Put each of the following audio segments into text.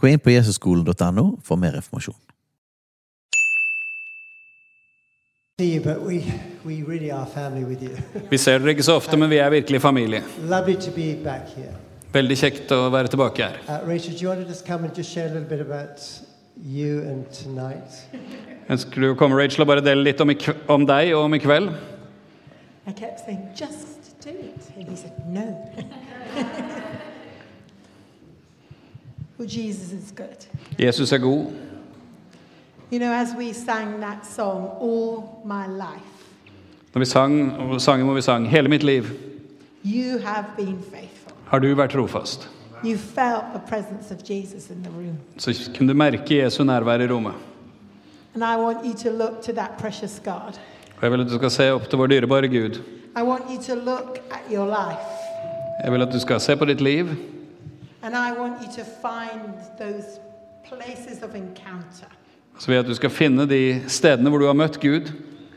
Gå inn på jesusskolen.no for mer informasjon. see you, but we, we really are family with you. Vi ser dere ikke så ofte, men vi er virkelig familie. Lovely to be back here. Veldig kjekt å være tilbake her. Uh, Rachel, do you want to just come and just share a little bit about you and tonight? Ønsker du å komme, Rachel, og bare dele litt om, om deg og om i kveld? I kept saying, just do it. And he said, no. well, Jesus is good. Jesus er god. You know, as we sang that song, All My Life, Når vi sang sangen hvor vi sang 'Hele mitt liv', you have been faithful. har du vært trofast. You felt the presence of Jesus in the room. Så kunne du merke Jesu nærvær i rommet. And I want you to look to that precious God. Og jeg vil at du skal se opp til vår dyrebare Gud. I want you to look at your life. Jeg vil at du skal se på ditt liv, And I want you to find those places of encounter så vil jeg at du skal finne de stedene hvor du har møtt Gud,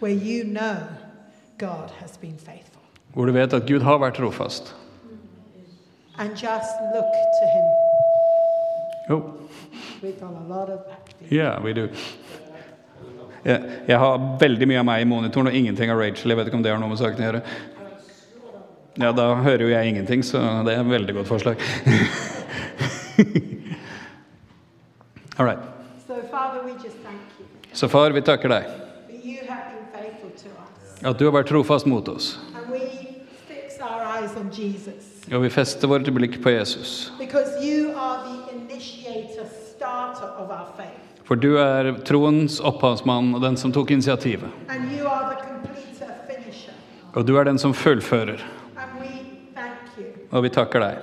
where you know God has been faithful. hvor du vet at Gud har vært trofast. And just look to Him. Jo, We've done a lot of acting. yeah, we do. Jeg, jeg har veldig mye av meg i monitoren og ingenting av Rachel. Jeg vet ikke om det har noe med saken å gjøre. Ja, da hører jo jeg ingenting, så det er et veldig godt forslag. All right. So, Father, Så far, vi takker deg at du har vært trofast mot oss. Og vi fester vårt blikk på Jesus. For du er troens opphavsmann og den som tok initiativet. Og du er den som fullfører. And we thank you Og vi takker deg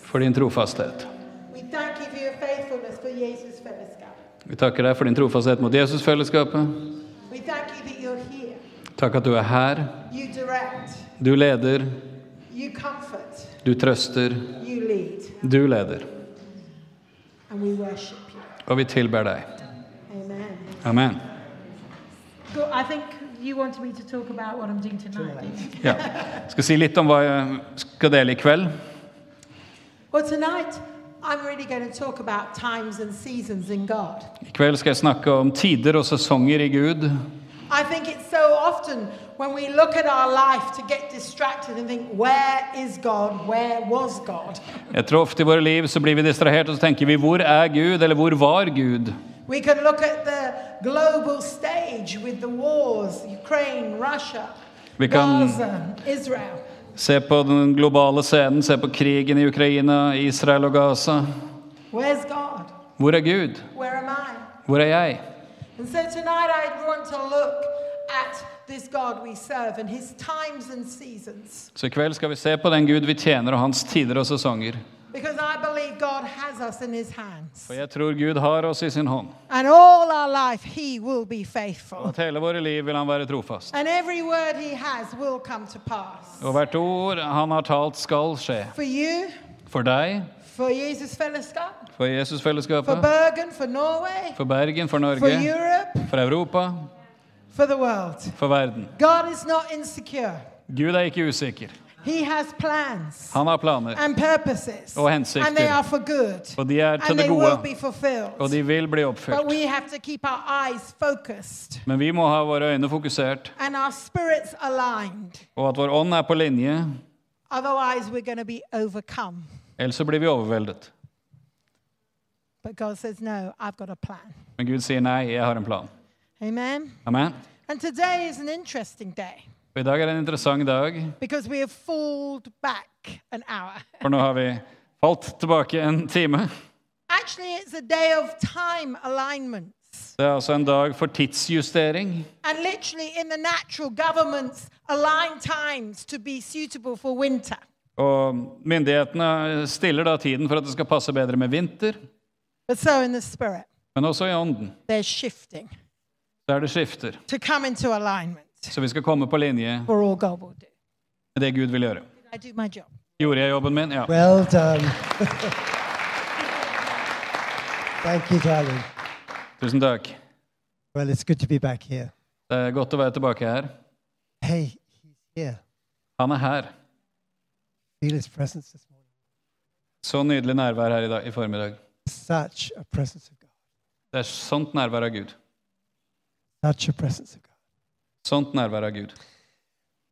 for din trofasthet. We thank you for your faithfulness for Jesus Fellowship. Vi takker deg for din trofasthet mot Jesusfellesskapet. We thank you that you're here. Takk at du er her. Du leder, du trøster, du leder. And we worship you. Og vi tilber deg. Amen. Amen. You wanted me to talk about what I'm doing tonight. didn't? Ja. Skal si litt om hva jeg skal dele i kveld. Well, tonight I'm really going to talk about times and seasons in God. I kveld skal jeg snakke om tider og sesonger i Gud. I think it's so often when we look at our life to get distracted and think, where is God? Where was God? Jeg tror ofte i våre liv så blir vi distrahert og så tenker vi hvor er Gud, eller hvor var Gud? We can look at the global stage with the wars Ukraine, Russia, Vi kan Gaza, Israel. se på den globale scenen, se på krigen i Ukraina, Israel og Gaza. Where's God? Hvor er Gud? Where am I? Hvor er jeg? And so tonight I want to look at this God we serve and his times and seasons. Så i kveld skal vi se på den Gud vi tjener, og hans tider og sesonger. Because I believe God has us in his hands. For jeg tror Gud har oss i sin hånd. And all our life he will be Og at hele våre liv vil han være trofast. And every word he has will come to pass. Og hvert ord han har talt, skal skje. For you, For deg, for Jesus fellesskap. for for Bergen, for Norway, for Bergen, for for Norge, Europe, for Europa, for the world. for verden. God is not insecure. Gud er ikke usikker. He has plans Han har planer. Og hensikter. And they are for good. og de er til det gode. Og de vil bli oppfylt. we have to keep our eyes focused Men vi må ha våre øyne fokusert, and our spirits aligned. og at vår ånd er på linje. Otherwise, we're going to be overcome. Ellers så blir vi overveldet. But God says, No, I've got a plan. Men Gud sier nei, jeg har en plan. Amen. Amen. And today is an interesting day Og I dag er det en interessant dag, we have back an hour. for nå har vi falt tilbake en time. Actually, it's a day of time alignment. Det er altså en dag for tidsjustering. Og myndighetene stiller da tiden for at det skal passe bedre med vinter, so spirit, men også i ånden. Så er det skifter. to come into alignment Så vi skal komme på linje for all God will do. med det Gud vil gjøre. Gjorde jeg jobben min? Ja. Well done. Thank you, darling. Tusen takk. Well, it's good to be back here. Det er godt å være tilbake her. Hey, he's here. Han er her. Feel his presence this morning. Så nydelig nærvær her i, dag, i formiddag. Such a presence of God. Det er sånt nærvær av Gud. Such a presence of God. Sånt nærvær av Gud.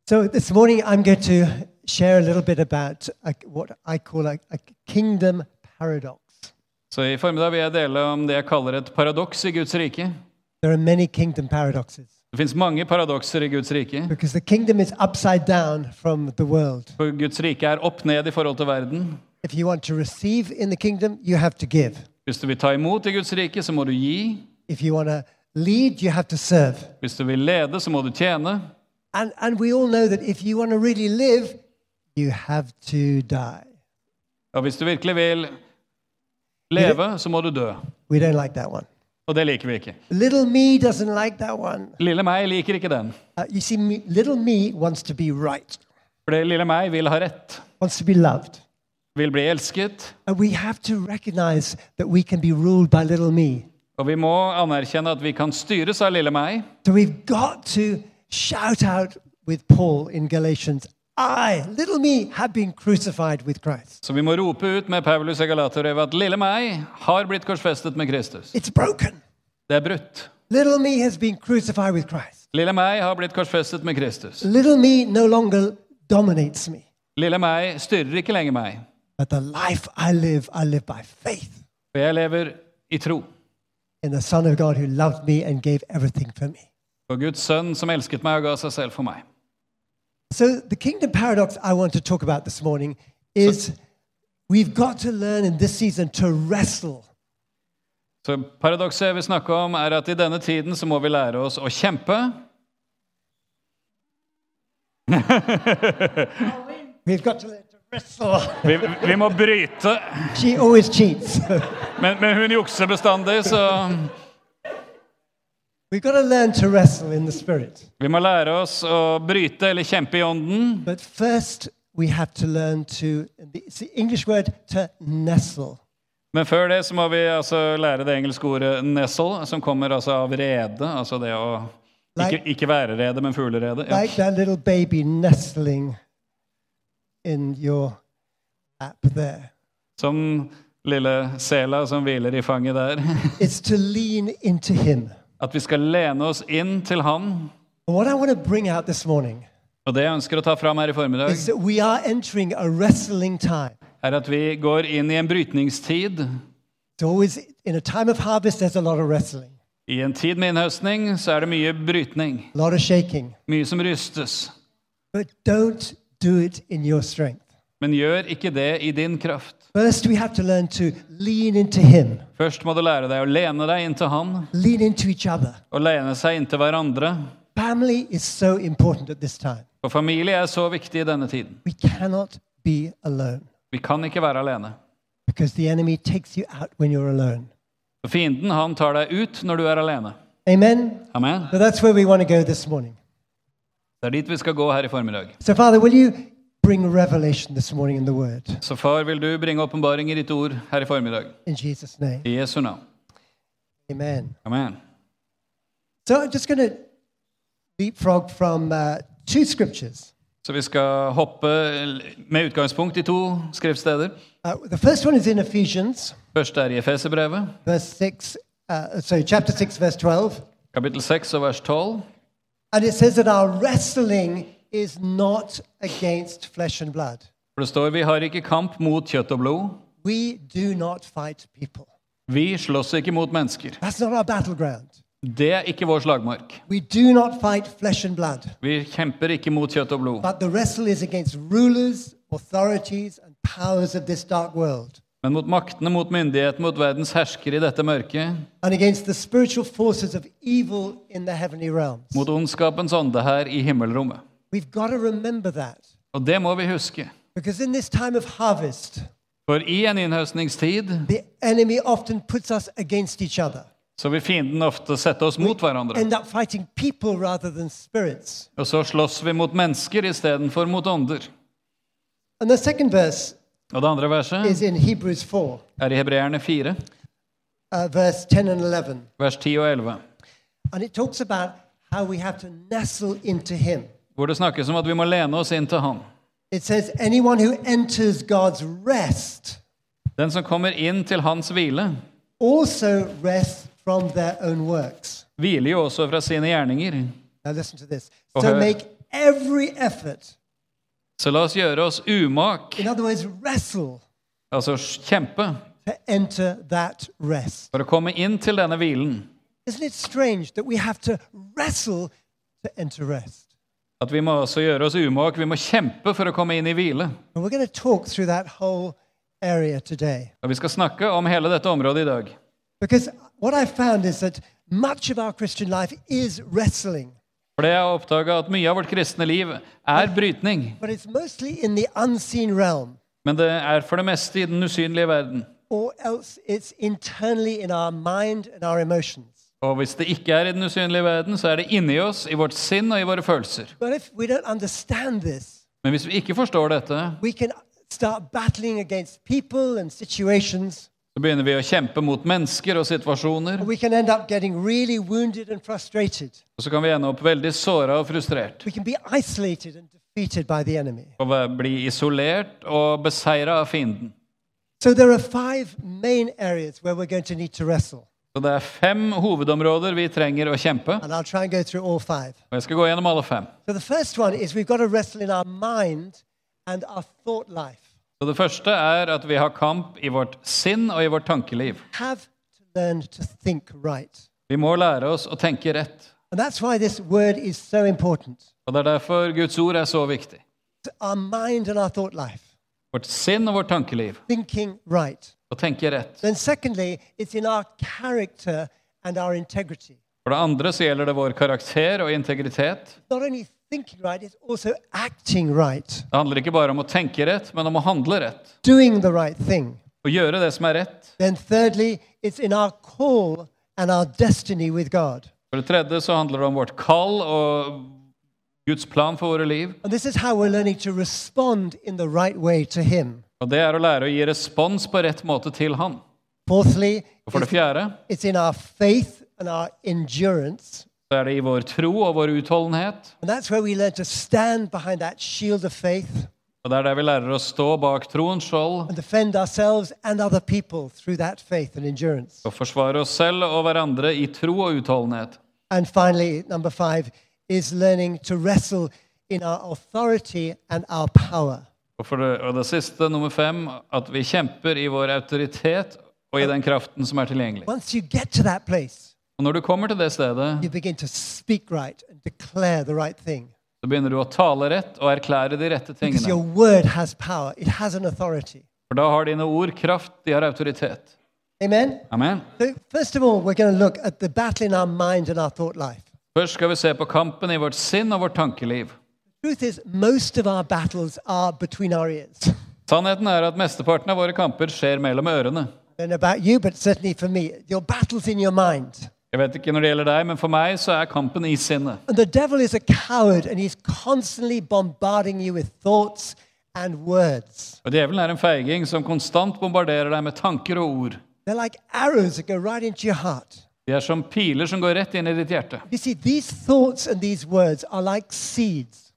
So this morning I'm going to share a little bit about a, what I call a, a kingdom paradox. Så i formiddag vil jeg dele om det jeg kaller et paradoks i Guds rike. There are many kingdom paradoxes Det fins mange paradokser i Guds rike. because the kingdom is upside down from the world. For Guds rike er opp ned i forhold til verden. If you want to receive in the kingdom, you have to give. Hvis du vil ta imot i Guds rike, så må du gi. If you want to lead, you have to serve. Hvis du vil lede, så må du tjene. And, and we all know that if you want to really live, you have to die. Og hvis du virkelig vil leve, så må du dø. We don't like that one. Og det liker vi ikke. Little me doesn't like that one. Lille meg liker ikke den. Uh, you see, me, little me wants to be right, For det lille meg vil ha rett. wants to be loved. Vil bli elsket. And we have to recognize that we can be ruled by little me. Og vi må anerkjenne at vi kan styres av lille meg. So we've got to shout out with Paul in Galatians I, little me, have been crucified with Christ. Så vi må rope ut med Paulus i Galaterbrevet at lille meg har blitt korsfestet med Kristus. It's broken. Det er brutt. Little me has been crucified with Christ. Lille meg har blitt korsfestet med Kristus. Little me no longer dominates me, Lille meg styrer ikke lenger meg. but the life I live, I live by faith For jeg lever i tro in the Son of God who loved me and gave everything for me. på Guds sønn som elsket meg og ga seg selv for meg. So, the kingdom paradox I want to talk about this morning is we've got to learn in this season to wrestle. Så paradokset jeg vil snakke om, er at i denne tiden så må vi lære oss å kjempe. We've got to learn. Vi, vi må bryte. Men, men hun jukser bestandig, så We've got to learn to wrestle in the spirit. vi må lære oss å bryte eller kjempe i ånden. But first, we have to learn to, it's the English word, to nestle. Men før det så må vi altså lære det engelske ordet 'nestle', som kommer altså av rede. Altså det å ikke, ikke være rede, men fuglerede. Ja. Like that little baby nestling in your lap there. Som lille sela som hviler i fanget der. It's to lean into Him. At vi skal lene oss inn til Han. What I want to bring out this morning Og det jeg ønsker å ta fram her i formiddag, is that we are entering a wrestling time. er at vi går inn i en brytningstid. Always in a time of harvest, there's a lot of wrestling, I en tid med innhøstning så er det mye brytning. a lot of shaking. Mye som rystes. But don't do it in your strength. Men gjør ikke det i din kraft. First, we have to learn to lean into Him, Først må du lære deg å lene deg inntil Han lean into each other. og lene seg inntil hverandre. Family is so important at this time. For familie er så viktig i denne tiden. We cannot be alone Vi kan ikke være alene. because the enemy takes you out when you're alone. For fienden han tar deg ut når du er alene. Amen? Amen. So that's where we want to go this morning. Det er dit vi skal gå her i formiddag. So, Father, will you bring revelation this morning in the Word? Så far, vil du bringe åpenbaring i ditt ord her i formiddag. In Jesus' name. I Jesu navn. Amen. Amen. So, I'm just going to leapfrog from uh, two scriptures. Så vi skal hoppe med utgangspunkt i to skriftsteder. Uh, the first one is in Ephesians, Først er i Efeserbrevet, verse 6, uh, sorry, chapter 6, verse 12. kapittel 6 og vers 12. And it says that our wrestling is not against flesh and blood. For det står vi har ikke kamp mot kjøtt og blod. We do not fight people. Vi slåss ikke mot mennesker. That's not our battleground. Det er ikke vår slagmark. We do not fight flesh and blood. Vi kjemper ikke mot kjøtt og blod. But the wrestle is against rulers, authorities, and powers of this dark world, Men mot maktene, mot myndighetene, mot verdens herskere i dette mørket, mot ondskapens ånde her i himmelrommet. Og det må vi huske. Harvest, For i en innhøstningstid the enemy often puts us against each other. så vil fienden ofte sette oss mot hverandre. Og så slåss vi mot mennesker istedenfor mot ånder. And the second verse Og det andre verset is in Hebrews 4, er i Hebreerne 4, uh, verse 10 and 11. vers 10 og 11, And it talks about how we have to nestle into Him. hvor det snakkes om at vi må lene oss inn til Han. It says, anyone who enters God's rest Den som kommer inn til Hans hvile, also rests from their own works. hviler jo også fra sine gjerninger. Now listen to this. So make every effort. Så la oss gjøre oss umak, In other words, wrestle altså kjempe, to enter that rest. for å komme inn til denne hvilen. Isn't it strange that we have to wrestle to enter rest? At vi må også gjøre oss umak, vi må kjempe for å komme inn i hvile. And we're going to talk through that whole area today. Og vi skal snakke om hele dette området i dag. Because what I found is that much of our Christian life is wrestling, For det jeg har oppdaga at mye av vårt kristne liv er brytning. Men det er for det meste i den usynlige verden. Og hvis det ikke er i den usynlige verden, så er det inni oss, i vårt sinn og i våre følelser. Men hvis vi ikke forstår dette, så begynner vi å kjempe mot mennesker og situasjoner. really. Og så kan vi ende opp veldig såra og frustrert. Og bli isolert og beseira av fienden. So there are five main areas where we're going to need to wrestle. Så det er fem hovedområder vi trenger å kjempe. Og jeg skal gå gjennom alle fem. So the first one is we've got to wrestle in our mind and our thought life. Så Det første er at vi har kamp i vårt sinn og i vårt tankeliv. Right. Vi må lære oss å tenke rett. And that's why this word is so. Og Det er derfor Guds ord er så viktig. Our mind and our thought life. Vårt sinn og vårt tankeliv. Right. Å tenke rett. Secondly, in our and our. For det andre så gjelder det vår karakter og integritet. Not only right, it's also acting right, Det handler ikke bare om å tenke rett, men om å handle rett. doing the right thing. Å gjøre det som er rett. Thirdly, it's in our call and our destiny with God. For det tredje så handler det om vårt kall og Guds plan for våre liv. And this is how we're learning to respond in the right way to Him. Og det er å lære å gi respons på rett måte til Han. Fourthly, Og for det fjerde it's in our faith and our endurance. Så er det i vår tro og vår utholdenhet. And that's where we learn to stand behind that shield of faith Og det er der vi lærer å stå bak troens skjold and defend ourselves and other people through that faith and endurance. og forsvare oss selv og hverandre i tro og utholdenhet. And finally, number five is learning to wrestle in our authority and our power. Og, for det, og det siste, nummer fem, at vi kjemper i vår autoritet og i den kraften som er tilgjengelig. Once you get to that place, Og når du kommer til det stedet, you begin to speak right and declare the right thing. så begynner du å tale rett og erklære de rette Because your tingene. word has power, it has an authority. For da har dine ord kraft, de har autoritet. Amen? Amen. So, first of all, we're going to look at the battle in our mind and our thought life. Først skal vi se på kampen i vårt sinn og vårt tankeliv. Truth is, most of our battles are between our ears. Sannheten er at mesteparten av våre kamper skjer mellom ørene. I don't know about you, but certainly for me, your battle's in your mind. Jeg vet ikke når det gjelder deg, men for meg så er kampen i sinnet. And the devil is a coward, and he's constantly bombarding you with thoughts and words. Og Djevelen er en feiging som konstant bombarderer deg med tanker og ord. They're like arrows that go right into your heart. De er som piler som går rett inn i ditt hjerte. You see, these thoughts and these words are like seeds.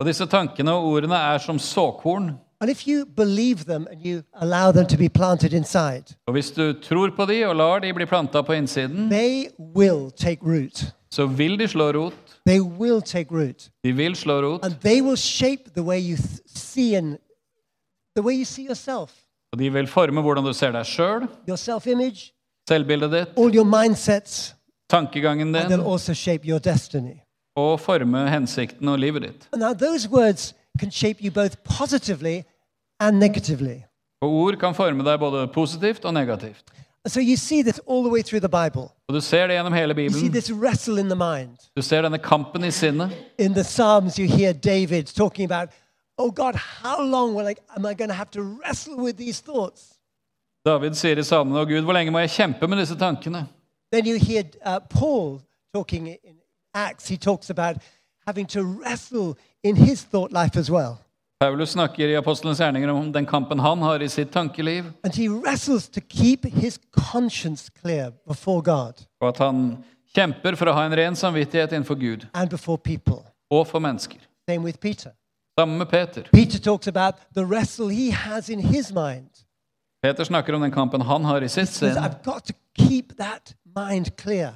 Og disse tankene og ordene er som såkorn. And if you believe them and you allow them to be planted inside, Og hvis du tror på de og lar de bli planta på innsiden, they will take root. så vil de slå rot. They will take root. De vil slå rot, And they will shape the way you th- see and the way you see yourself, og de vil forme hvordan du ser deg sjøl, your self-image, selvbildet ditt, all your mindsets, tankegangen and din, they'll also shape your destiny. og forme hensikten og livet ditt. Now those words can shape you both positively and negatively. Og ord kan forme deg både positivt og negativt. So you see this all the way through the Bible. Og du ser det gjennom hele You see this wrestle in the mind. Du ser denne kampen i sinnet. In the Psalms, you hear David talking about, Oh God, how long will I, am I going to have to wrestle with these thoughts? David sier i salmen, å Gud, hvor lenge må jeg kjempe med disse tankene? Then you hear uh, Paul talking in Acts, he talks about having to wrestle in his thought life as well. Paulus snakker i apostelens gjerninger om den kampen han har i sitt tankeliv, And he wrestles to keep his conscience clear before God og at han kjemper for å ha en ren samvittighet innenfor Gud and before people. og for mennesker. Same with Peter. Sammen med Peter. Peter talks about the wrestle he has in his mind. Peter snakker om den kampen han har i sitt He says, sinn. I've got to keep that mind clear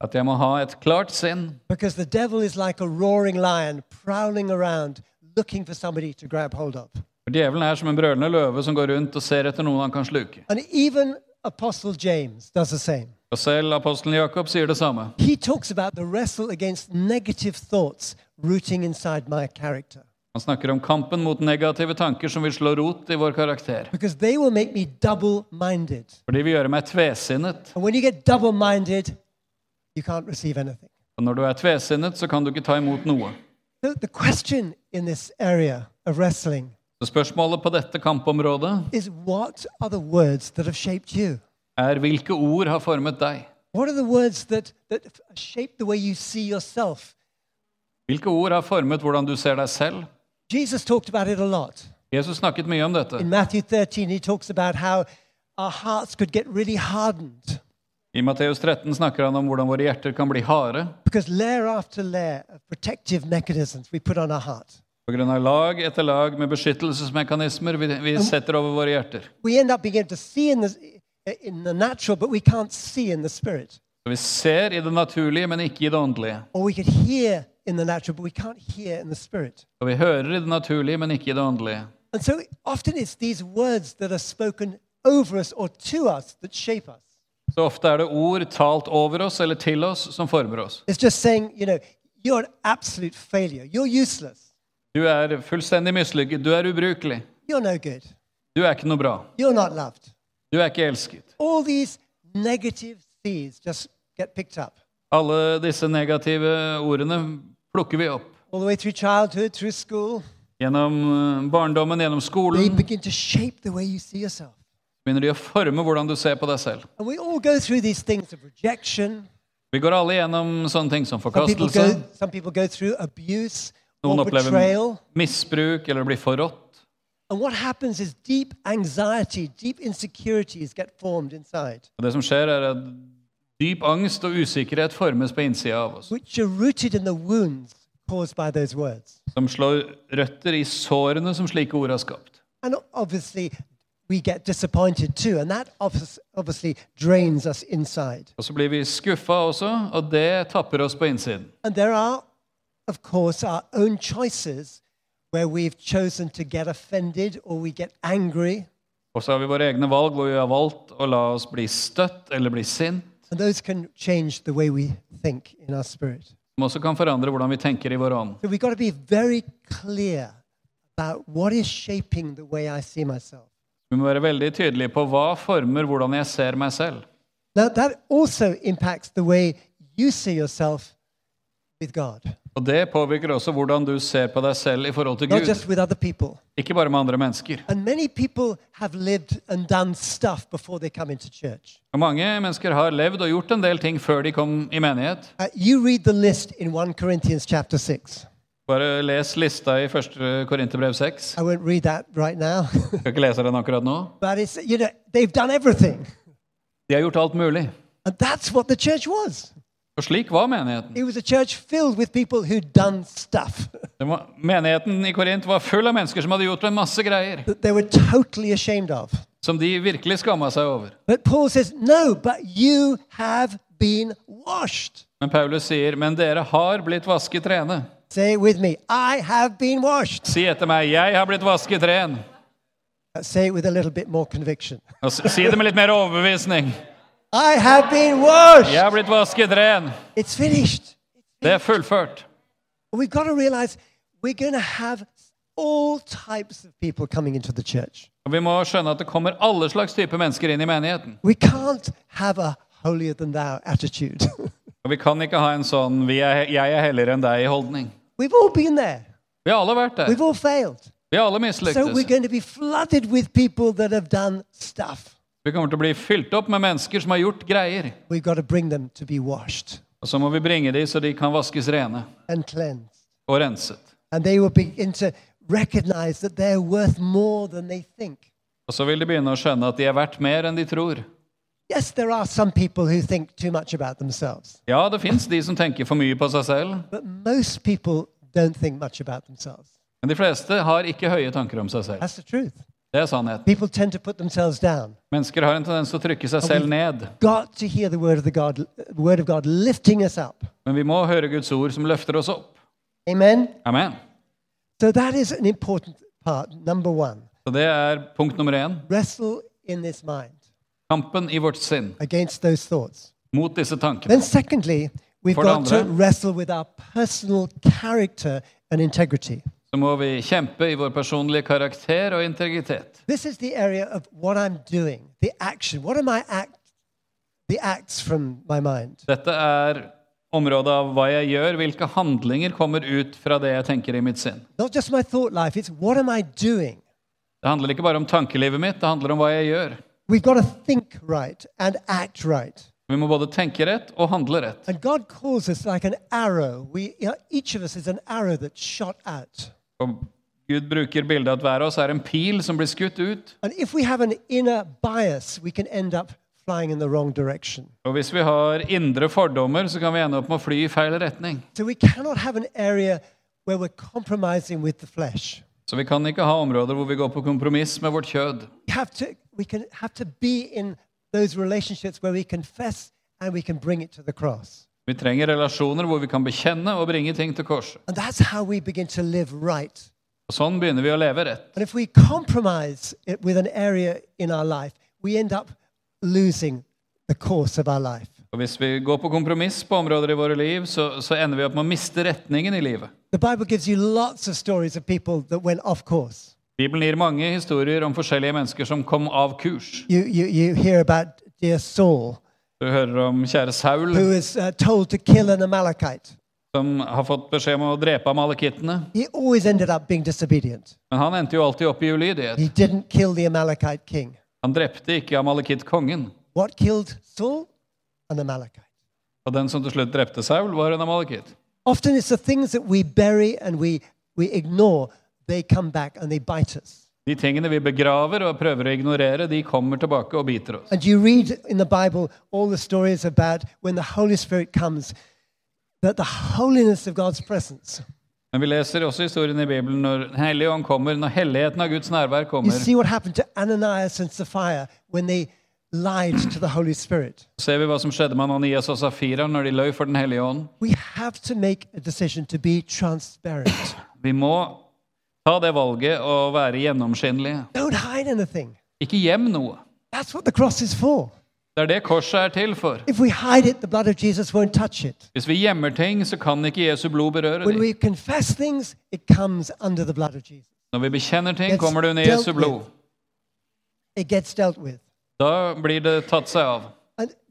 At jeg må ha et klart sinn. because the devil is like a roaring lion prowling around looking for somebody to grab hold of. For Djevelen er som en brølende løve som går rundt og ser etter noen han kan sluke. And even Apostle James does the same. Og selv apostelen Jakob sier det samme. He talks about the wrestle against negative thoughts rooting inside my character Han snakker om kampen mot negative tanker som vil slå rot i vår karakter. because they will make me double minded. For de vil gjøre meg tvesinnet. And when you get double minded, you can't receive anything. Og når du er tvesinnet, så kan du ikke ta imot noe. The, the question in this area of wrestling Så spørsmålet på dette kampområdet is what are the words that have shaped you? er hvilke ord har formet deg? What are the words that, that shape the way you see yourself? Hvilke ord har formet hvordan du ser deg selv? Jesus talked about it a lot. Jesus snakket mye om dette. In Matthew 13, he talks about how our hearts could get really hardened I Matteus 13 snakker han om hvordan våre hjerter kan bli harde pga. lag etter lag med beskyttelsesmekanismer vi, vi setter over våre hjerter. Så vi ser i det naturlige, men ikke i det åndelige. Og vi hører i det naturlige, men ikke i det åndelige. And so often it's these words that are spoken over us or to us that shape us. Så ofte er det ord talt over oss eller til oss som former oss. It's just saying, you know, you're an absolute failure. You're useless. Du er fullstendig mislykket. Du er ubrukelig. You're no good. Du er ikke noe bra. You're not loved. Du er ikke elsket. All these negative seeds just get picked up. Alle disse negative ordene plukker vi opp. All the way through childhood, through school, Gjennom eh, barndommen, gjennom they skolen, begin to shape the way you see yourself. Begynner de å forme hvordan du ser på deg selv. And we all go through these things of rejection. Vi går alle gjennom sånne ting som Some people forkastelse, go, some people go through abuse noen or opplever betrayal. misbruk eller blir forrådt. And what happens is deep anxiety, deep insecurities get formed inside, Og det som skjer, er at dyp angst og usikkerhet formes på innsida av oss. which are rooted in the wounds caused by those words. Som slår røtter i sårene som slike ord har skapt. And obviously, we get disappointed too, and that obviously drains us inside. Og så blir vi skuffa også, og det tapper oss på innsiden. And there are, of course, our own choices where we've chosen to get offended or we get angry, Og så har vi våre egne valg hvor vi har valgt å la oss bli støtt eller bli sint. and those can change the way we think in our spirit. Som også kan forandre hvordan vi tenker i vår ånd. So we've got to be very clear about what is shaping the way I see myself. Vi må være veldig tydelige på hva former hvordan jeg ser meg selv. Now, that also impacts the way you see yourself with God, Og det påvirker også hvordan du ser på deg selv i forhold til not Gud. just with other people. Ikke bare med andre mennesker. And many people have lived and done stuff before they come into church. Og mange mennesker har levd og gjort en del ting før de kom i menighet. Uh, you read the list in 1 Corinthians chapter 6. Bare les lista i 1. Korinterbrev 6. I won't read that right now. Skal ikke lese den akkurat nå. but it's, you know, they've done everything. De har gjort alt mulig. And that's what the church was. Og slik var menigheten. It was a church filled with people who'd done stuff var, menigheten i Korint var full av mennesker som hadde gjort en masse greier. that they were totally ashamed of. Som de virkelig skamma seg over. But Paul says, no, but you have been washed. Men Paulus sier, men dere har blitt vasket rene. Say it with me. I have been washed. Si etter meg, jeg har blitt vasket ren. Say it with a little bit more conviction. Si det med litt mer overbevisning. I have been washed. Jeg har blitt vasket ren. It's finished. Det er fullført. We've got to realize we're going to have all types of people coming into the church. Vi må skjønne at det kommer alle slags type mennesker inn i menigheten. We can't have a holier than thou attitude. Vi kan ikke ha en sånn 'jeg er helligere enn deg'-holdning. We've all been there. Vi har alle vært der. We've all failed. Vi har alle So we're mislyktes. going to be flooded with people that have done stuff. Vi kommer til å bli fylt opp med mennesker som har gjort greier. We've got to bring them to be washed Og så må vi bringe dem så de kan vaskes rene and cleansed. og renset. And they will begin to recognize that they're worth more than they think. Og så vil de begynne å skjønne at de er verdt mer enn de tror. Yes, there are some people who think too much about themselves, Ja, det fins de som tenker for mye på seg selv, but most people don't think much about themselves. men de fleste har ikke høye tanker om seg selv. That's the truth. Det er sannheten. People tend to put themselves down. Mennesker har en tendens til å trykke seg selv ned. Got to hear the word of the God, word of God lifting us up. Men vi må høre Guds ord som løfter oss opp. Amen. Amen. So that is an important part. Number one, Så det er punkt nummer én. wrestle in this mind Kampen i vårt sinn against those thoughts. mot disse tankene. Then, secondly, we've For det got to andre- wrestle with our personal character and integrity. Så må vi kjempe i vår personlige karakter og integritet. This is the area of what I'm doing, the action. What am I act, the acts from my mind? Dette er området av hva jeg gjør, hvilke handlinger kommer ut fra det jeg tenker i mitt sinn. Not just my thought life, it's what am I doing? Det handler ikke bare om tankelivet mitt, det handler om hva jeg gjør. We've got to think right and act right. Vi må både tenke rett og handle rett. And God calls us like an arrow. We, you know, each of us is an arrow that's shot out. Og Gud bruker bildet at hver av oss er en pil som blir skutt ut. And if we have an inner bias, we can end up flying in the wrong direction. Og hvis vi har indre fordommer, så kan vi ende opp med å fly i feil retning. So we cannot have an area where we're compromising with the flesh. Så vi kan ikke ha områder hvor vi går på kompromiss med vårt kjød. We have to, we can have to be in those relationships where we confess and we can bring it to the cross. Vi trenger relasjoner hvor vi kan bekjenne og bringe ting til korset. And that's how we begin to live right. Og sånn begynner vi å leve rett. And if we compromise it with an area in our life, we end up losing the course of our life. Og hvis vi går på kompromiss på områder i våre liv, så, så ender vi opp med å miste retningen i livet. The Bible gives you lots of stories of people that went off course. Bibelen gir mange historier om forskjellige mennesker som kom av kurs. You, you, you hear about dear Saul, Du hører om kjære Saul, who was uh, told to kill an Amalekite. som har fått beskjed om å drepe amalekittene. He always ended up being disobedient. Men han endte jo alltid opp i ulydighet. He didn't kill the Amalekite king. Han drepte ikke amalekittkongen. What killed Saul? An Amalekite. Og den som til slutt drepte Saul, var en amalekitt. Often it's the things that we bury and we, we ignore, they come back and they bite us. De tingene vi begraver og prøver å ignorere, de kommer tilbake og biter oss. And you read in the Bible all the stories about when the Holy Spirit comes, that the holiness of God's presence. Men vi leser også historien i Bibelen når Den hellige ånd kommer, når helligheten av Guds nærvær You kommer. see what happened to Ananias and Sapphira when they lied to the Holy Spirit. ser vi hva som skjedde med Ananias og Safira når de løy for Den hellige ånd. We have to make a decision to be transparent. Vi må ta det valget å være gjennomskinnelige. Ikke gjem noe. Det er det korset er til for. It. Hvis vi gjemmer ting, så kan ikke Jesu blod berøre dem. things. Når vi bekjenner ting, kommer det under Jesu blod. Da blir det tatt seg av.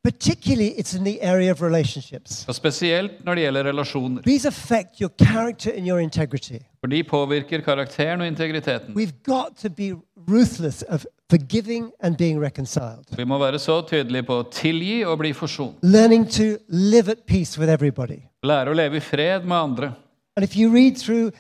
Particularly, it's in the area of relationships. Og Spesielt når det gjelder relasjoner. These affect your character and your integrity. For de påvirker karakteren og integriteten. We've got to be ruthless of forgiving and being reconciled. Vi må være så tydelige på å tilgi og bli forsont. Learning to live at peace with everybody. Lære å leve i fred med andre. And if you read through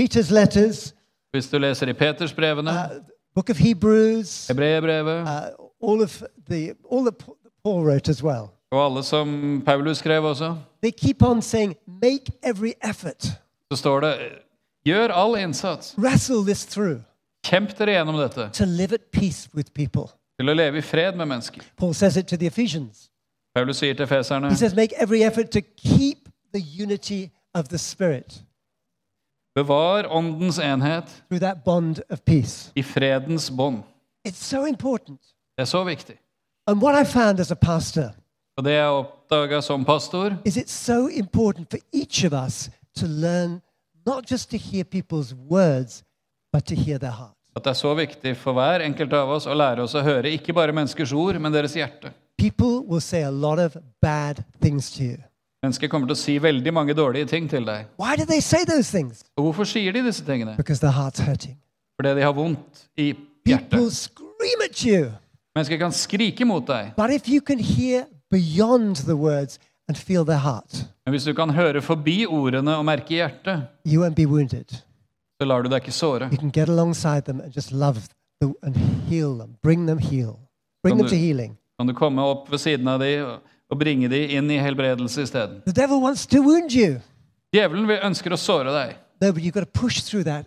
Peter's letters, Hvis du leser i Petersbrevene, uh, book of Hebrews, Hebreerbrevet uh, all of the all Pa- Paul wrote as well, og alle som Paulus skrev også, they keep on saying, "Make every effort, så står det Gjør all innsats. wrestle this through Kjemp dere gjennom dette to live at peace with people." til å leve i fred med mennesker. Paul says it to the Ephesians. Paulus sier til feserne He says, "Make every effort to keep the unity of the Spirit Bevar åndens enhet through that bond of peace." i fredens bånd. It's so important. Det er så viktig. And what I found as a pastor Og det jeg oppdaga som pastor, is it's so important for each of us to learn not just to hear people's words, but to hear their heart. at det er så viktig for hver enkelt av oss å lære oss å høre ikke bare menneskers ord, men deres hjerte. People will say a lot of bad things to you. Mennesker kommer til å si veldig mange dårlige ting til deg. Why do they say those things? Og hvorfor sier de disse tingene? Because their heart's hurting. fordi de har vondt i hjertet. People scream at you. Mennesker kan skrike mot deg, But if you can hear beyond the words and feel their heart, men hvis du kan høre forbi ordene og merke hjertet, you won't be wounded. så lar du deg ikke såre. You can get alongside them and just love them and heal them. Bring them heal. Bring them to healing. Kan du komme opp ved siden av dem og- og bringe dem inn i helbredelse isteden? The devil wants to wound you. Djevelen vil- ønsker å såre deg, No, but you've got to push through that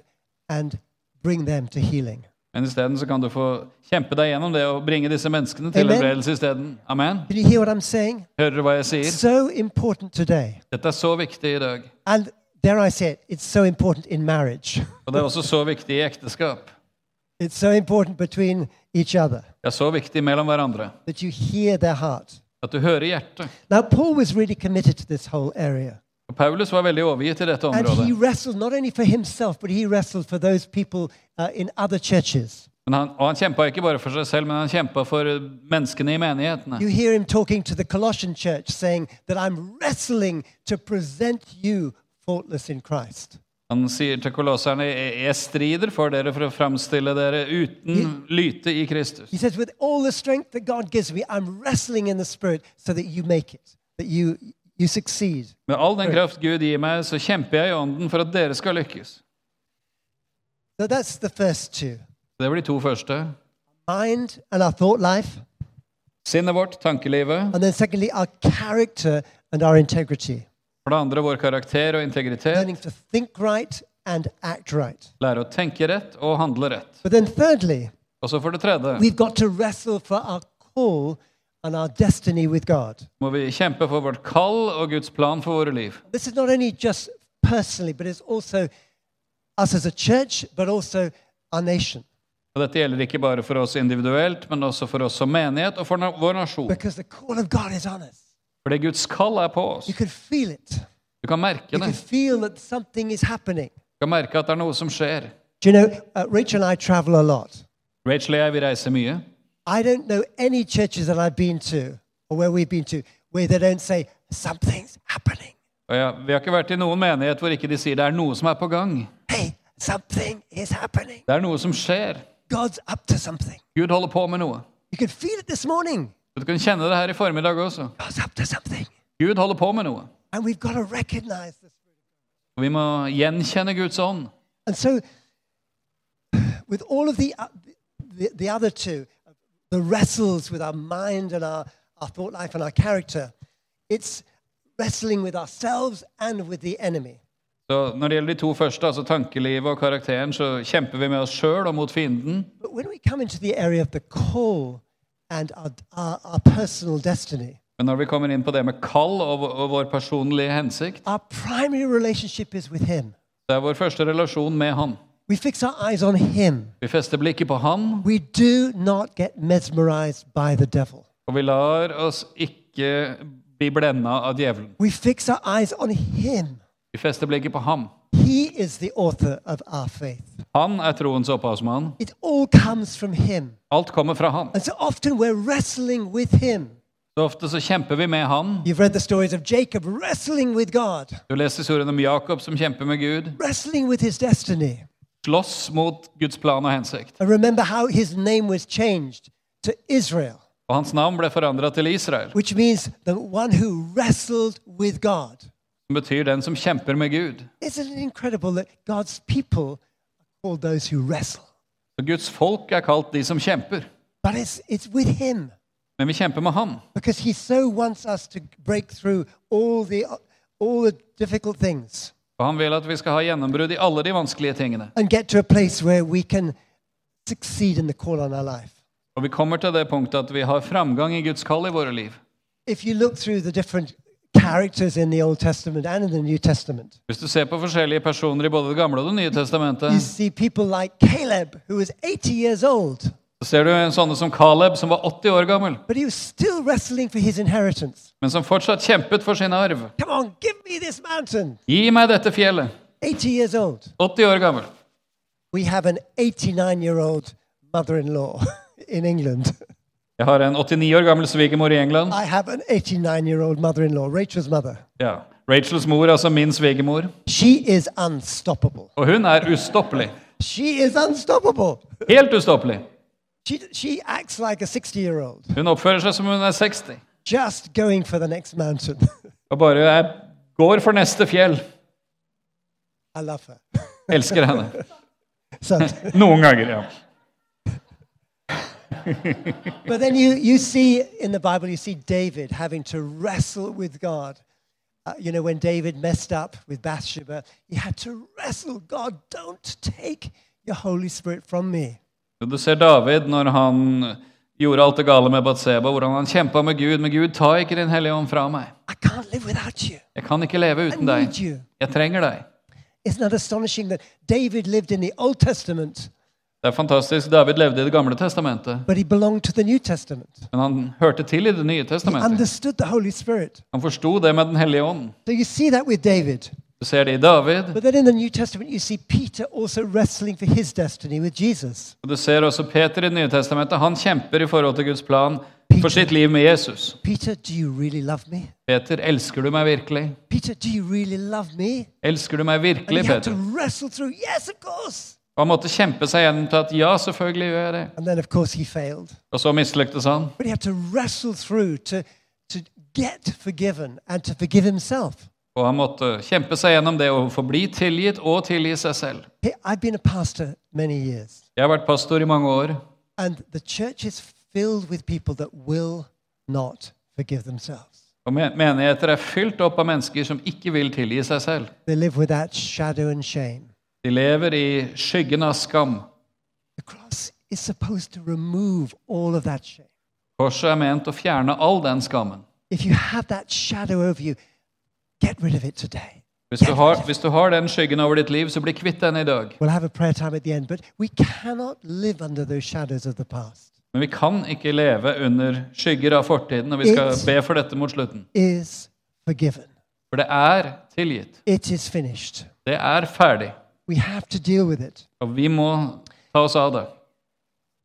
and bring them to healing. Men isteden så kan du få kjempe deg gjennom det og bringe disse menneskene til helbredelse isteden. Amen. Hører du hva jeg sier? So. Dette er så viktig i dag. And dare I say it, it's so important in marriage. Og det er også så viktig i ekteskap. It's so important between each other Det er så viktig mellom hverandre. that you hear their heart. At du hører hjertet. Now, Paul was really committed to this whole area. Og Paulus var veldig overgitt til dette And he området. wrestled not only for himself, but he wrestled for those people in other churches. Han, og han kjempa ikke bare for seg selv, men han kjempa for menneskene i menighetene. You hear him talking to the Colossian church saying that I'm wrestling to present you faultless in Christ. Han sier til kolosserne «Jeg- strider for dere for å framstille dere uten lyte i Kristus. He says, with all the strength that God gives me, I'm wrestling in the Spirit so that you make it, that you, you succeed. Med all den kraft Gud gir meg, så kjemper jeg i ånden for at dere skal lykkes. So that's the first two Det blir to første. mind and our thought life, Sinnet vårt, tankelivet. and then secondly, our character and our integrity. For det andre vår karakter og integritet. Learning to think right and act right. Lære å tenke rett og handle rett. But then thirdly, Og så for det tredje we've got to wrestle for our call and our destiny with God. må vi kjempe for vårt kall og Guds plan for våre liv. This is not only just personally, but it's also us as a church, but also our nation. Og Dette gjelder ikke bare for oss individuelt, men også for oss som menighet og for na vår nasjon. Because the call of God is on us. Fordi Guds kall er på oss. You can feel it. Du kan merke You det. can feel that something is happening. Du kan merke at det er noe som skjer. Do you know, uh, Rachel and I travel a lot. Rachel og jeg, vi reiser mye. I don't know any churches that I've been to or where we've been to where they don't say, something's happening. Ja, vi har ikke vært i noen menighet hvor ikke de sier det er noe som er på gang. Hey, something is happening. Det er noe som skjer. God's up to something. Gud holder på med noe. You can feel it this morning. Du kan kjenne det her i formiddag også. Gud holder på med noe. And we've got to recognize this. Og vi må gjenkjenne Guds ånd. And so, with all of the, uh, the, the other two, the wrestles with our mind and our, our thought life and our character, it's wrestling with ourselves and with the enemy. Så Når det gjelder de to første, altså tankelivet og karakteren, så kjemper vi med oss sjøl og mot fienden. But when we come into the area of the call and our, our, our destiny, Men når vi kommer inn på det med kall og, og vår personlige hensikt, our primary relationship is with Him. det er vår første relasjon med Han. We fix our eyes on Him. Vi fester blikket på Han, We do not get mesmerized by the devil. og vi lar oss ikke bli blenda av djevelen. We fix our eyes on Him. Vi fester blikket på ham. He is the author of our faith. Han er troens opphavsmann. It all comes from Him. Alt kommer fra ham. And so often we're wrestling with Him. Så ofte så kjemper vi med han. You've read the stories of Jacob wrestling with God, Du leser historien om Jakob som kjemper med Gud. wrestling with his destiny. Slåss mot Guds plan og hensikt. And remember how his name was changed to Israel, Og hans navn ble forandra til Israel, which means the one who wrestled with God. som betyr den som kjemper med Gud. Isn't it incredible that God's people are called those who wrestle? Så Guds folk er kalt de som kjemper. But it's, it's with Him Men vi kjemper med han. because He so wants us to break through all the, all the difficult things Og han vil at vi skal ha gjennombrudd i alle de vanskelige tingene. and get to a place where we can succeed in the call on our life. Og vi kommer til det punktet at vi har framgang i Guds kall i våre liv. If you look through the different characters in the Old Testament and in the New Testament, Hvis du ser på forskjellige personer i både Det gamle og Det nye testamentet, like Caleb, who was 80 years old, så ser du sånne som Caleb, som var 80 år gammel, but he was still for his men som fortsatt kjempet for sin arv. Come on, give me this. Gi meg dette fjellet. 80 years old. 80 år gammel. We have an 89 year old mother in law in England. Jeg har en 89 år gammel svigermor i England. I have an 89 year old mother in law, Rachel's mother. Ja. Rachels mor, altså min svigermor. She is unstoppable. Og hun er ustoppelig. She is unstoppable. Helt ustoppelig. She, she acts like a 60 year old, Hun oppfører seg som hun er 60. just going for the next mountain. Og bare går for neste fjell. I love her. Elsker henne. Noen ganger, ja. But then you, you see in the Bible, you see David having to wrestle with God. Uh, you know, when David messed up with Bathsheba, he had to wrestle God, don't take your Holy Spirit from me. Du ser David når han gjorde alt det gale med Batseba, hvordan han kjempa med Gud. Men Gud, ta ikke Din Hellige Ånd fra meg. I can't live without you. Jeg kan ikke leve I uten deg. need you. Jeg trenger deg. Isn't that astonishing that David lived in the Old Testament, Det er fantastisk. David levde i Det gamle testamentet, Testament? men han hørte til i Det nye testamentet. Han forsto det med Den hellige ånd. So. Du ser det i David, Peter og du ser også Peter i Det nye testamentet. Han kjemper i forhold til Guds plan for sitt liv med Jesus. Peter, really? Peter, elsker du meg virkelig? Peter, really? Elsker du meg virkelig, Peter? yes. Og han måtte kjempe seg gjennom til at ja, selvfølgelig gjør jeg det. Og så mislyktes han. To to. Og han måtte kjempe seg gjennom det å få bli tilgitt og tilgi seg selv. Jeg har vært pastor i mange år, og menigheter er fylt opp av mennesker som ikke vil tilgi seg selv. They live with that shadow and shame. De lever i skyggen av skam. Korset er ment å fjerne all den skammen. You. Hvis du, har, hvis du har den skyggen over ditt liv, så bli kvitt den i dag. We'll end. Men vi kan ikke leve under skygger av fortiden, og vi skal be for dette mot slutten. For det er tilgitt. Det er ferdig. We have to deal with it. Og vi må ta oss av det.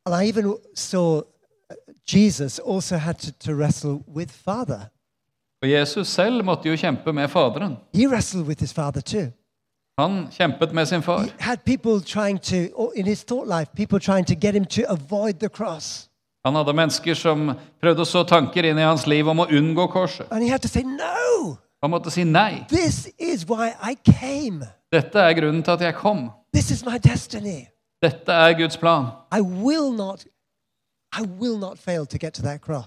And I even saw uh, Jesus also had to, to wrestle with Father. Og Jesus selv måtte jo kjempe med Faderen. He wrestled with his Father too. Han kjempet med sin far. He had people trying to, or in his thought life, people trying to get him to avoid the cross. Han hadde mennesker som prøvde å så tanker inn i hans liv om å unngå korset. And he had to say, No, Han måtte si nei. Dette er grunnen til at jeg kom. Dette er Guds plan. Not, to to.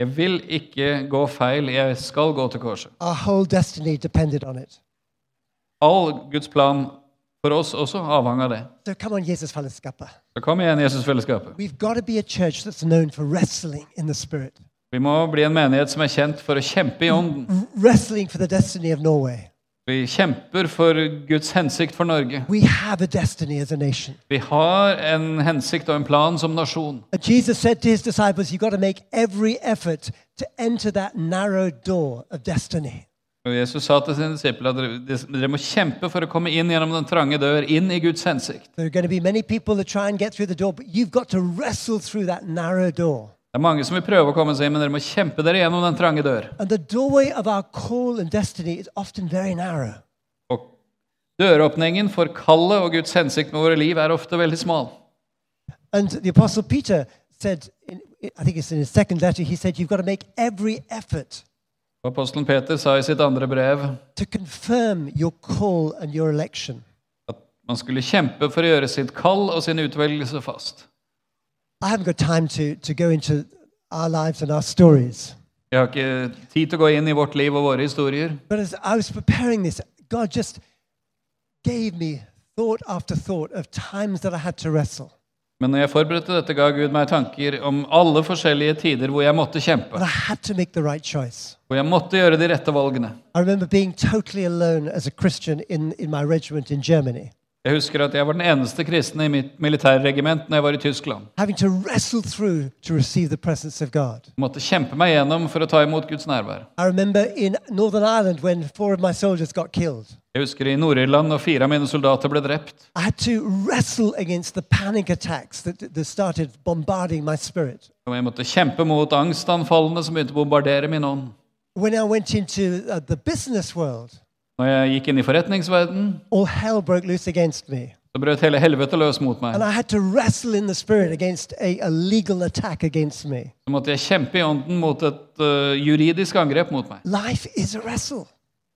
Jeg vil ikke gå feil. Jeg skal gå til korset. All Guds plan for oss også avhang av det. So come on, Jesus fellesskapet. Så kom igjen, Jesusfellesskapet. We've got to be a church that's known for wrestling in the spirit, Vi må bli en menighet som er kjent for å kjempe i ånden. Wrestling for the destiny of Norway. Vi kjemper for Guds hensikt for Norge. We have a destiny as a nation. Vi har en hensikt og en plan som nasjon. And Jesus said to his disciples, You've got to make every effort to enter that narrow door of destiny. Og Jesus sa til sine disipler at dere, dere må kjempe for å komme inn gjennom den trange dør, inn i Guds hensikt. There are going to be many people that try and get through the door, but you've got to wrestle through that narrow door. Det er mange som vil prøve å komme seg inn, men dere må kjempe dere gjennom den trange dør. And the doorway of our call and destiny is often very narrow. Og døråpningen for kallet og Guds hensikt med våre liv er ofte veldig smal. And the Apostle Peter said, in, I think it's in his second letter, he said, You've got to make every effort Og Apostelen Peter sa i sitt andre brev to confirm your call and your election. at man skulle kjempe for å gjøre sitt kall og sin utvelgelse fast. I haven't got time to, to go into our lives and our stories. Jeg har ikke tid til å gå inn i vårt liv og våre historier. But as I was preparing this, God just gave me thought after thought of times that I had to wrestle. Men når jeg forberedte dette, ga Gud meg tanker om alle forskjellige tider hvor jeg måtte kjempe. But I had to make the right choice. Hvor jeg måtte gjøre de rette valgene. I remember being totally alone as a Christian in, in my regiment in Germany, Jeg husker at jeg var den eneste kristne i mitt militærregiment når jeg var i Tyskland. Jeg måtte kjempe meg gjennom for å ta imot Guds nærvær. Jeg husker i Nord-Irland når fire av mine soldater ble drept. Og jeg måtte kjempe mot angstanfallene som begynte å bombardere min ånd. When I went into uh, the business world, Når jeg gikk inn i forretningsverdenen, all hell broke loose against me. Så brøt hele helvete løs mot meg. And I had to wrestle in the spirit against a, a legal attack against me. Så måtte jeg kjempe i ånden mot et eh, juridisk angrep mot meg. Life is a wrestle,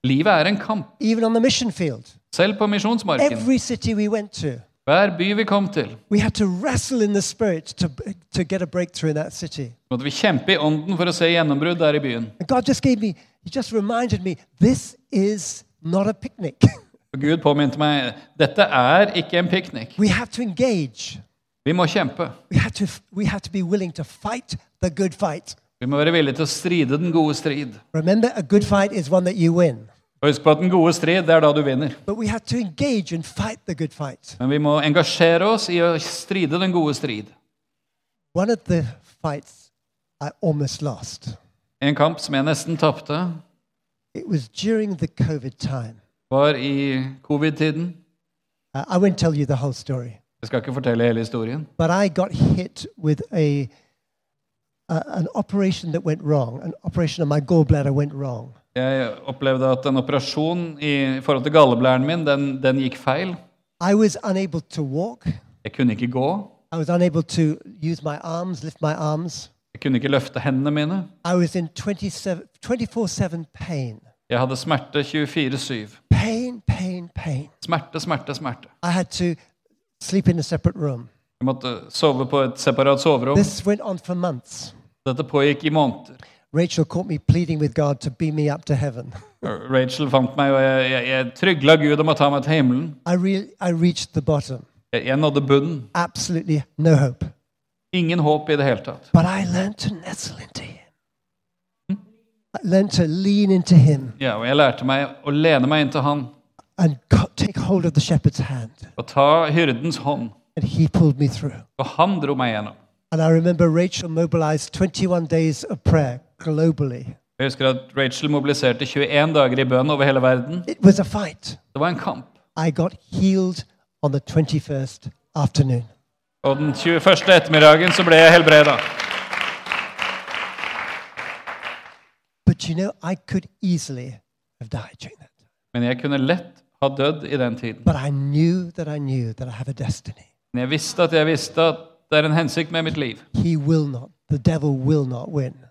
Livet er en kamp, even on the mission field. selv på misjonsmarken. Every city we went to, Hver by vi kom til, we had to wrestle in the spirit to, to get a breakthrough in that city. måtte vi kjempe i ånden for å se gjennombrudd der i byen. And God just gave me, He just reminded me, this is not a picnic. Gud påminte meg dette er ikke en piknik. we have to engage. Vi må kjempe. We have to, we have to be willing to fight the good fight. Vi må være villige til å stride den gode strid. Remember, a good fight is one that you win. Husk på at den gode strid, det er da du vinner. But we have to engage and fight the good fight. Men vi må engasjere oss i å stride den gode strid. One of the fights I almost lost. En kamp som jeg nesten tapte, It was during the COVID time. var i covid-tiden. Uh, I won't tell you the whole story, Jeg skal ikke fortelle hele historien. but I got hit with a, a an operation that went wrong. An operation of my gallbladder went wrong. Jeg opplevde at en operasjon i forhold til galleblæren min, den, den gikk feil. I was unable to walk. Jeg kunne ikke gå. I was unable to use my arms, lift my arms. Jeg kunne ikke løfte hendene mine. I was in 24 7 pain. Jeg hadde smerte 24-7. Pain, pain, pain. Smerte, smerte, smerte. I had to sleep in a separate room. Jeg måtte sove på et separat soverom. This went on for months. Dette pågikk i måneder. Rachel caught me pleading with God to beam me up to heaven. Rachel fant meg, og jeg, jeg, jeg trygla Gud om å ta meg til himmelen. I, re- I reached the bottom. Jeg, jeg nådde bunnen. Absolutely no hope. Ingen håp i det hele tatt. But I learned to nestle into Him. I learned to lean into Him Ja, og jeg lærte meg å lene meg inntil Han and take hold of the shepherd's hand. og ta hyrdens hånd. And He pulled me through. Og han dro meg gjennom. And I remember Rachel mobilized 21 days of prayer globally. Jeg husker at Rachel mobiliserte 21 dager i bønn over hele verden. It was a fight. Det var en kamp. I got healed on the 21st afternoon. Og den 21. ettermiddagen så ble jeg helbreda. You know. Men jeg kunne lett ha dødd i den tiden. But that I knew that I. Men jeg visste at jeg visste at det er en hensikt med mitt liv. Not.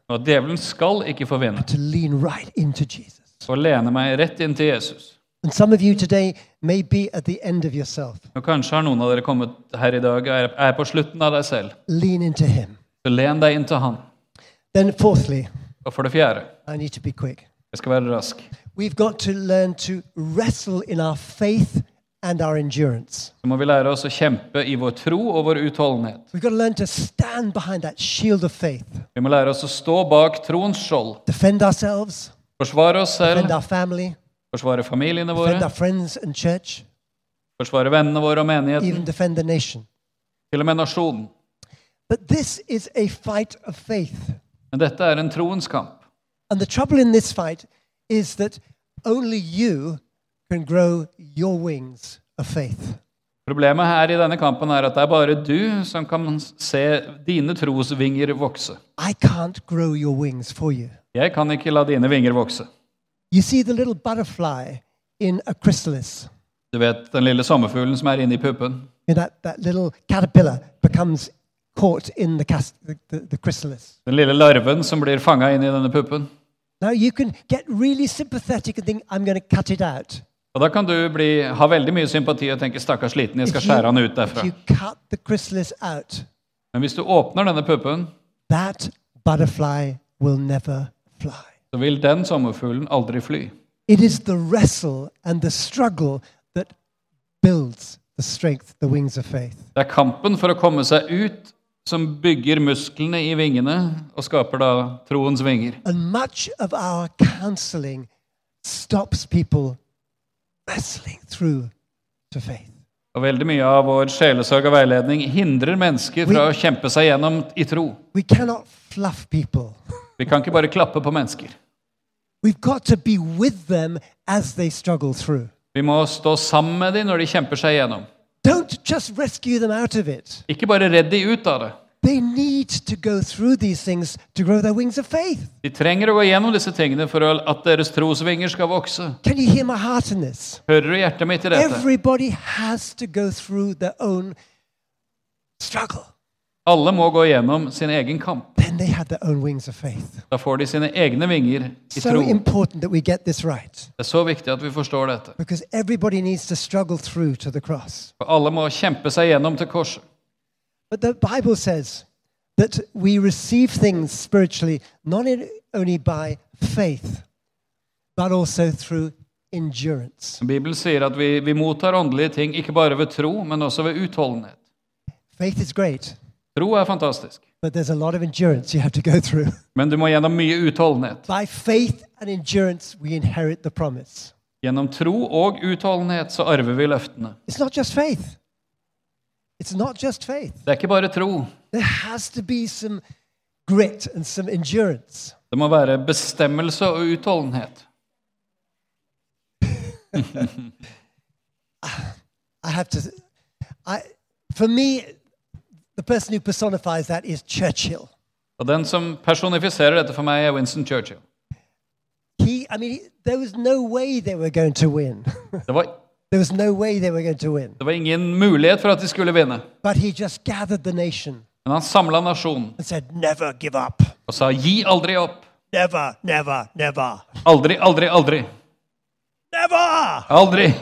Og djevelen skal ikke få vinne. To lean right into Jesus. Lene meg rett inn til Jesus. And some of you today may be at the end of yourself. Og kanskje har noen av dere kommet her i dag og er- er på slutten av deg selv. Lean into him. Så len deg inn til han. Then, fourthly, Og for det fjerde, I need to be quick. jeg skal være rask, We've got to learn to wrestle in our faith and our endurance. så må vi lære oss å kjempe i vår tro og vår utholdenhet. We've got to learn to stand behind that shield of faith, Vi må lære oss å stå bak troens skjold. defend ourselves, Forsvare oss defend selv, our family, forsvare familiene våre, church, forsvare vennene våre og menigheten, til og med nasjonen. But this is a fight of faith. Men dette er en troens kamp. And the trouble in this fight is that only you can grow your wings of faith. Problemet her i denne kampen er at det er bare du som kan se dine trosvinger vokse. I can't grow your wings for you. Jeg kan ikke la dine vinger vokse. You see the little butterfly in a chrysalis. Du vet den lille sommerfuglen som er inne i puppen. You that, that little caterpillar becomes caught in the, cast, the, the, the chrysalis. Den lille larven som blir fanga inni denne puppen. Now you can get really sympathetic and think, I'm going to cut it out. Og Da kan du bli, ha veldig mye sympati og tenke 'stakkars liten, jeg skal If you- skjære han ut derfra'. you cut the chrysalis out, Men hvis du åpner denne puppen, that butterfly will never fly. Så vil den sommerfuglen aldri fly. It is the wrestle and the struggle that builds the strength, the wings of faith. Det er kampen for å komme seg ut som bygger musklene i vingene og skaper da troens vinger. And much of our counseling stops people wrestling through to faith. Og veldig mye av vår sjelesorg og veiledning hindrer mennesker fra å kjempe seg gjennom i tro. We cannot fluff people. Vi kan ikke bare klappe på mennesker. We've got to be with them as they struggle through. Vi må stå sammen med dem når de kjemper seg gjennom. Don't just rescue them out of it. Ikke bare redd dem ut av det. They need to go through these things to grow their wings of faith. De trenger å gå gjennom disse tingene for at deres trosvinger skal vokse. Can you hear my heart in this? Hører du hjertet mitt i dette? Everybody has to go through their own struggle. Alle må gå gjennom sin egen kamp. Da får de sine egne vinger i So tro. Det er så viktig at vi forstår dette. For alle må kjempe seg gjennom til korset. But the Bible says that we receive things spiritually not only by faith, but also through endurance. Bibelen sier at vi, vi mottar åndelige ting ikke bare ved tro, men også ved utholdenhet. Faith is great, Tro er fantastisk, men du må gjennom mye utholdenhet. Gjennom tro og utholdenhet så arver vi løftene. Det er ikke bare tro. Det må være bestemmelse og utholdenhet. I have to. I, for me, the person who personifies that is Churchill. Og den som personifiserer dette for meg, er Winston Churchill. He, I mean, there was no way they were going to win. Det var, there was no way they were going to win. det var ingen mulighet for at de skulle vinne. But he just gathered the nation Men han samla nasjonen and said, "Never give up. og sa 'gi aldri opp'. Never, never, never, Aldri, aldri, aldri. never." Aldri.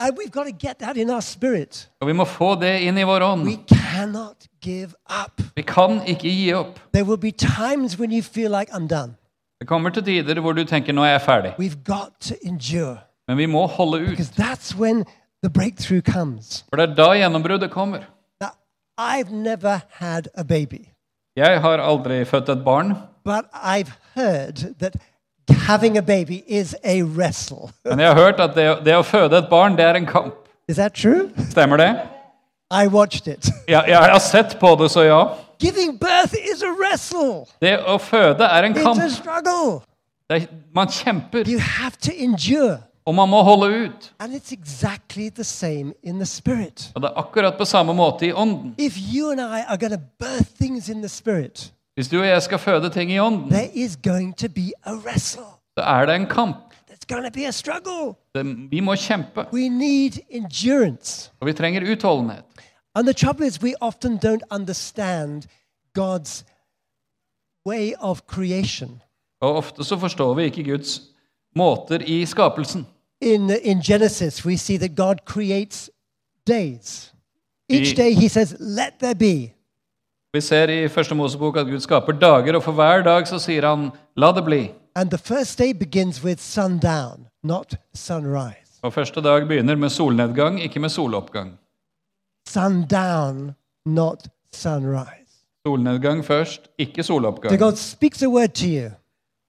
And we've got to get that in our spirit. Og vi må få det inn i vår ånd. We cannot give up. Vi kan ikke gi opp. There will be times when you feel like I'm done. Det kommer til tider hvor du tenker 'nå er jeg ferdig'. We've got to endure Men vi må holde ut. because that's when the breakthrough comes. For det er da gjennombruddet kommer. Now, I've never had a baby, Jeg har aldri født et barn, but I've heard that having a baby is a wrestle. men jeg har hørt at det, det å føde et barn, det er en kamp. Is that true? Stemmer det? I watched it. Ja, jeg har sett på det, så ja. Giving birth is a wrestle. Det å føde er en It's kamp. a struggle. Er, man kjemper, You have to endure. og man må holde ut. And it's exactly the same in the spirit. Og det er akkurat på samme måte i ånden. If you and I are going to birth things in the spirit, Hvis du og jeg skal føde ting i ånden, there is going to be a wrestle. så er det en kamp. There's going to be a struggle. Det, vi må kjempe, We need endurance. og vi trenger utholdenhet. And the trouble is, we often don't understand God's way of creation. Og ofte så forstår vi ikke Guds måter i skapelsen. In, in Genesis, we see that God creates days. Each He- day, He says, Let there be. Vi ser i første Mosebok at Gud skaper dager, og for hver dag så sier han 'la det bli'. And the first day begins with sundown, not sunrise. Og første dag begynner med solnedgang, ikke med soloppgang. Sundown, not sunrise. Solnedgang først, ikke So soloppgang. God speaks a word to you.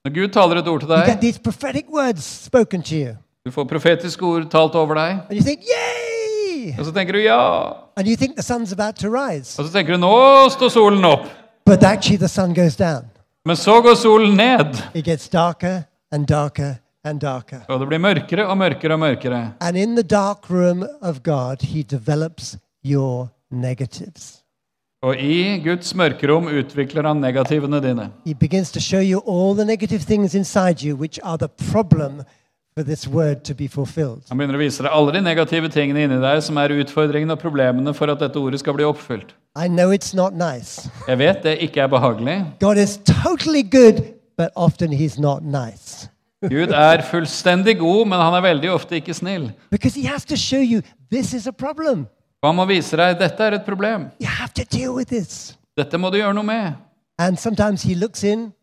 Når Gud taler et ord til You get deg, these prophetic words spoken to you. du får profetiske ord talt over deg, And you think, Yay! Og så tenker du 'ja'. And you think the sun's about to rise. Og så tenker du 'nå står solen opp'. But actually, the sun goes down. Men så går solen ned, It gets darker and darker and darker. og det blir mørkere og mørkere og mørkere. And in the dark room of God, He develops your negatives. Og i Guds mørkerom utvikler han negativene dine. He begins to show you all the negative things inside you, which are the problem Han begynner å vise deg alle de negative tingene inni deg som er utfordringene og problemene for at dette ordet skal bli oppfylt. I know it's not nice. Jeg vet det ikke er behagelig. God is totally good, but often He's not nice. Gud er fullstendig god, men han er veldig ofte ikke snill. Because He has to show you this is a problem. Og han må vise deg dette er et problem. Dette må du gjøre noe med. And sometimes He looks in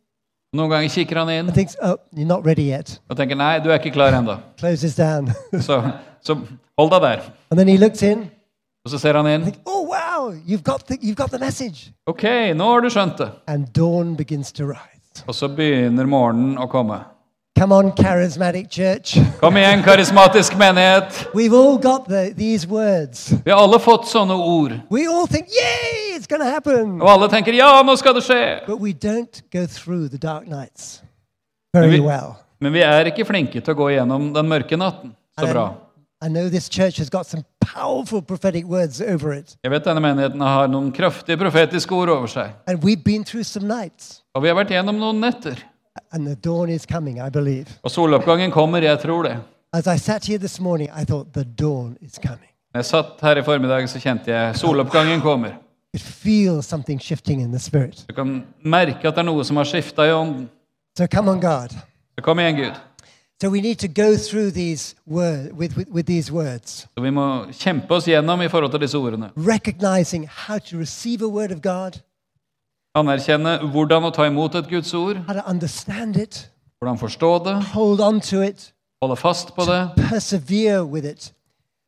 Noen ganger kikker han inn and thinks, oh, you're not ready yet. og tenker nei, du er ikke klar ennå. Closes down. Så, så hold deg der. and then He looks in, Og så ser han inn. oh, wow, you've got the, you've got the message. Ok, nå har du skjønt det. And dawn begins to rise. Og så begynner morgenen å komme. Come on, charismatic church. Kom igjen, karismatisk menighet. We've all got the, these words. Vi har alle fått sånne ord. We all think, yay, it's gonna happen. Og alle tenker ja, nå skal det skje. But we don't go through the dark nights very we- well. Men vi er ikke flinke til å gå gjennom den mørke natten så bra. I know this church has got some powerful prophetic words over it. Jeg vet denne menigheten har noen kraftige profetiske ord over seg. And we've been through some nights. Og vi har vært gjennom noen netter. And the dawn is coming, I believe. Og soloppgangen kommer, jeg tror det. As I sat here this morning, I thought the dawn is coming. Når jeg satt her i formiddag, så kjente jeg soloppgangen kommer. You could something shifting in the spirit. Du kan merke at det er noe som har skifta i ånden. So come on, God. Så kom igjen, Gud. So we need to go through these word with, with, with these words, Så vi må kjempe oss gjennom i forhold til disse ordene. recognizing how to receive a word of God, Anerkjenne hvordan å ta imot et Guds ord, it, hvordan forstå det, hold on to it, holde fast på det it,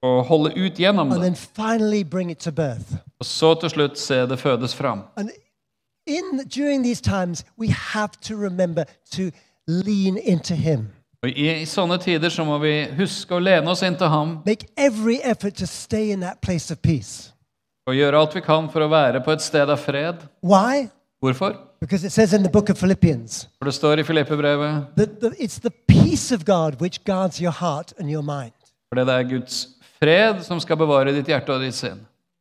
og holde ut gjennom det. Og så til slutt se det fødes fram. In during these times, we have to remember to lean into Him. Og I sånne tider så må vi huske å lene oss inn til ham Make every effort to stay in that place of peace. Og gjøre alt vi kan for å være på et sted av fred. Why? Hvorfor? Because it says in the book of Philippians For det står i Filippebrevet that the, it's the peace of God which guards your heart and your mind. fordi det er Guds fred som skal bevare ditt hjerte og ditt sinn.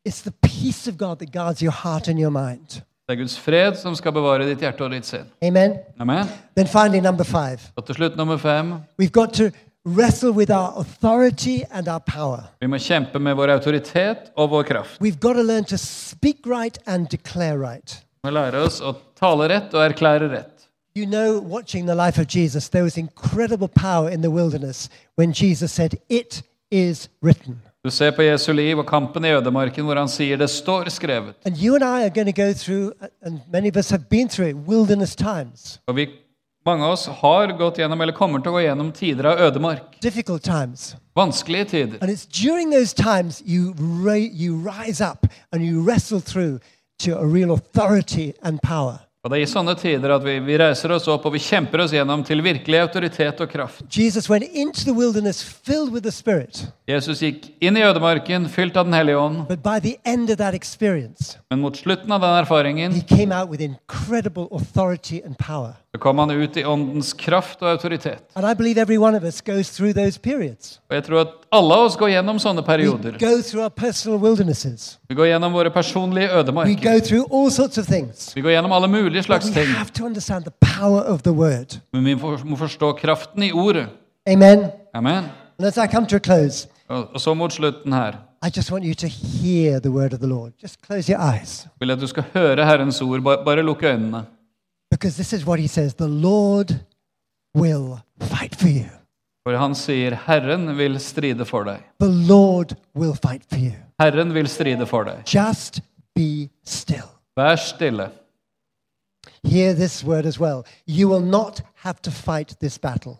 It's the peace of God that guards your heart and your mind. Det er Guds fred som skal bevare ditt hjerte og ditt sinn. Amen. Amen. Then finally, number five, Og til slutt nummer fem. we've got to wrestle with our authority and our power. Vi må kjempe med vår autoritet og vår kraft. We've got to learn to speak right and declare right. Vi må lære oss å tale rett og erklære rett. You know, watching the life of Jesus, there was incredible power in the wilderness when Jesus said, It is written. Du ser på Jesu liv og kampen i ødemarken hvor han sier det står skrevet. And you and I are going to go through, and many of us have been through it, wilderness times, Og vi, mange av oss har gått gjennom eller kommer til å gå gjennom tider av ødemark. difficult times. Vanskelige tider. And it's during those times you, you rise up and you wrestle through to a real authority and power. Og det er i sånne tider at vi, vi reiser oss opp og vi kjemper oss gjennom til virkelig autoritet og kraft. Jesus Jesus gikk inn i ødemarken fylt av Den hellige ånd, men mot slutten av den erfaringen så kom han ut i åndens kraft og autoritet. Og jeg tror at alle av oss går gjennom sånne perioder. Vi går gjennom våre personlige We ødemarker. go through all sorts of things. Vi går gjennom alle mulige slags we ting. have to understand the power of the word. Men vi må forstå kraften i ordet. Amen. Amen. And as I come to a close, Og så mot slutten her I just want you to hear the word of the Lord. Just close your eyes. vil at du skal høre Herrens ord. Bare, bare lukk øynene. Because this is what he says the Lord will fight for you. For han sier, 'Herren vil stride for deg'. The Lord will fight for you. Herren vil stride for deg. Just be still. Vær stille. Hear this word as well. You will not have to fight this battle.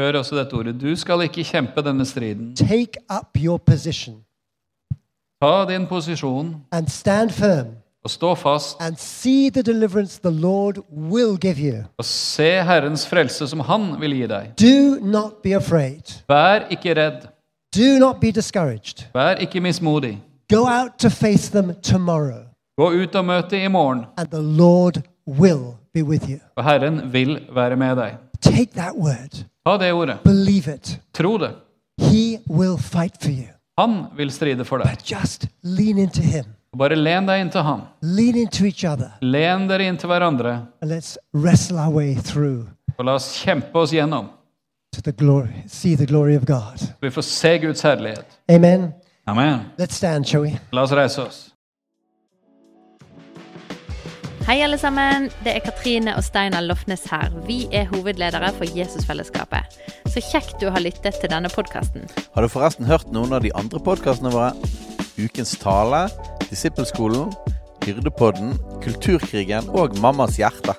Hør også dette ordet. Du skal ikke kjempe denne striden. Take up your position Ta din posisjon and stand firm og stå fast, and see the deliverance the Lord will give you. og se Herrens frelse som Han vil gi deg. Do not be afraid. Vær ikke redd. Do not be discouraged. Vær ikke mismodig. Go out to face them tomorrow, Gå ut og møt dem i morgen, and the Lord will be with you. og Herren vil være med deg. Take that word, Ta det ordet. believe it. Tro det. He will fight for you. Han vil stride for deg. But just lean into Him, Og Bare len deg inntil Han. lean into each other, Len dere inntil hverandre, and let's wrestle our way through og la oss kjempe oss gjennom. To the glory, see the glory of God. Vi får se Guds herlighet. Amen. Amen. Let's stand, shall we? La oss reise oss. Hei, alle sammen. Det er Katrine og Steinar Lofnes her. Vi er hovedledere for Jesusfellesskapet. Så kjekt du har lyttet til denne podkasten. Har du forresten hørt noen av de andre podkastene våre? Ukens tale, Disippelskolen, Hyrdepodden, Kulturkrigen og Mammas hjerte.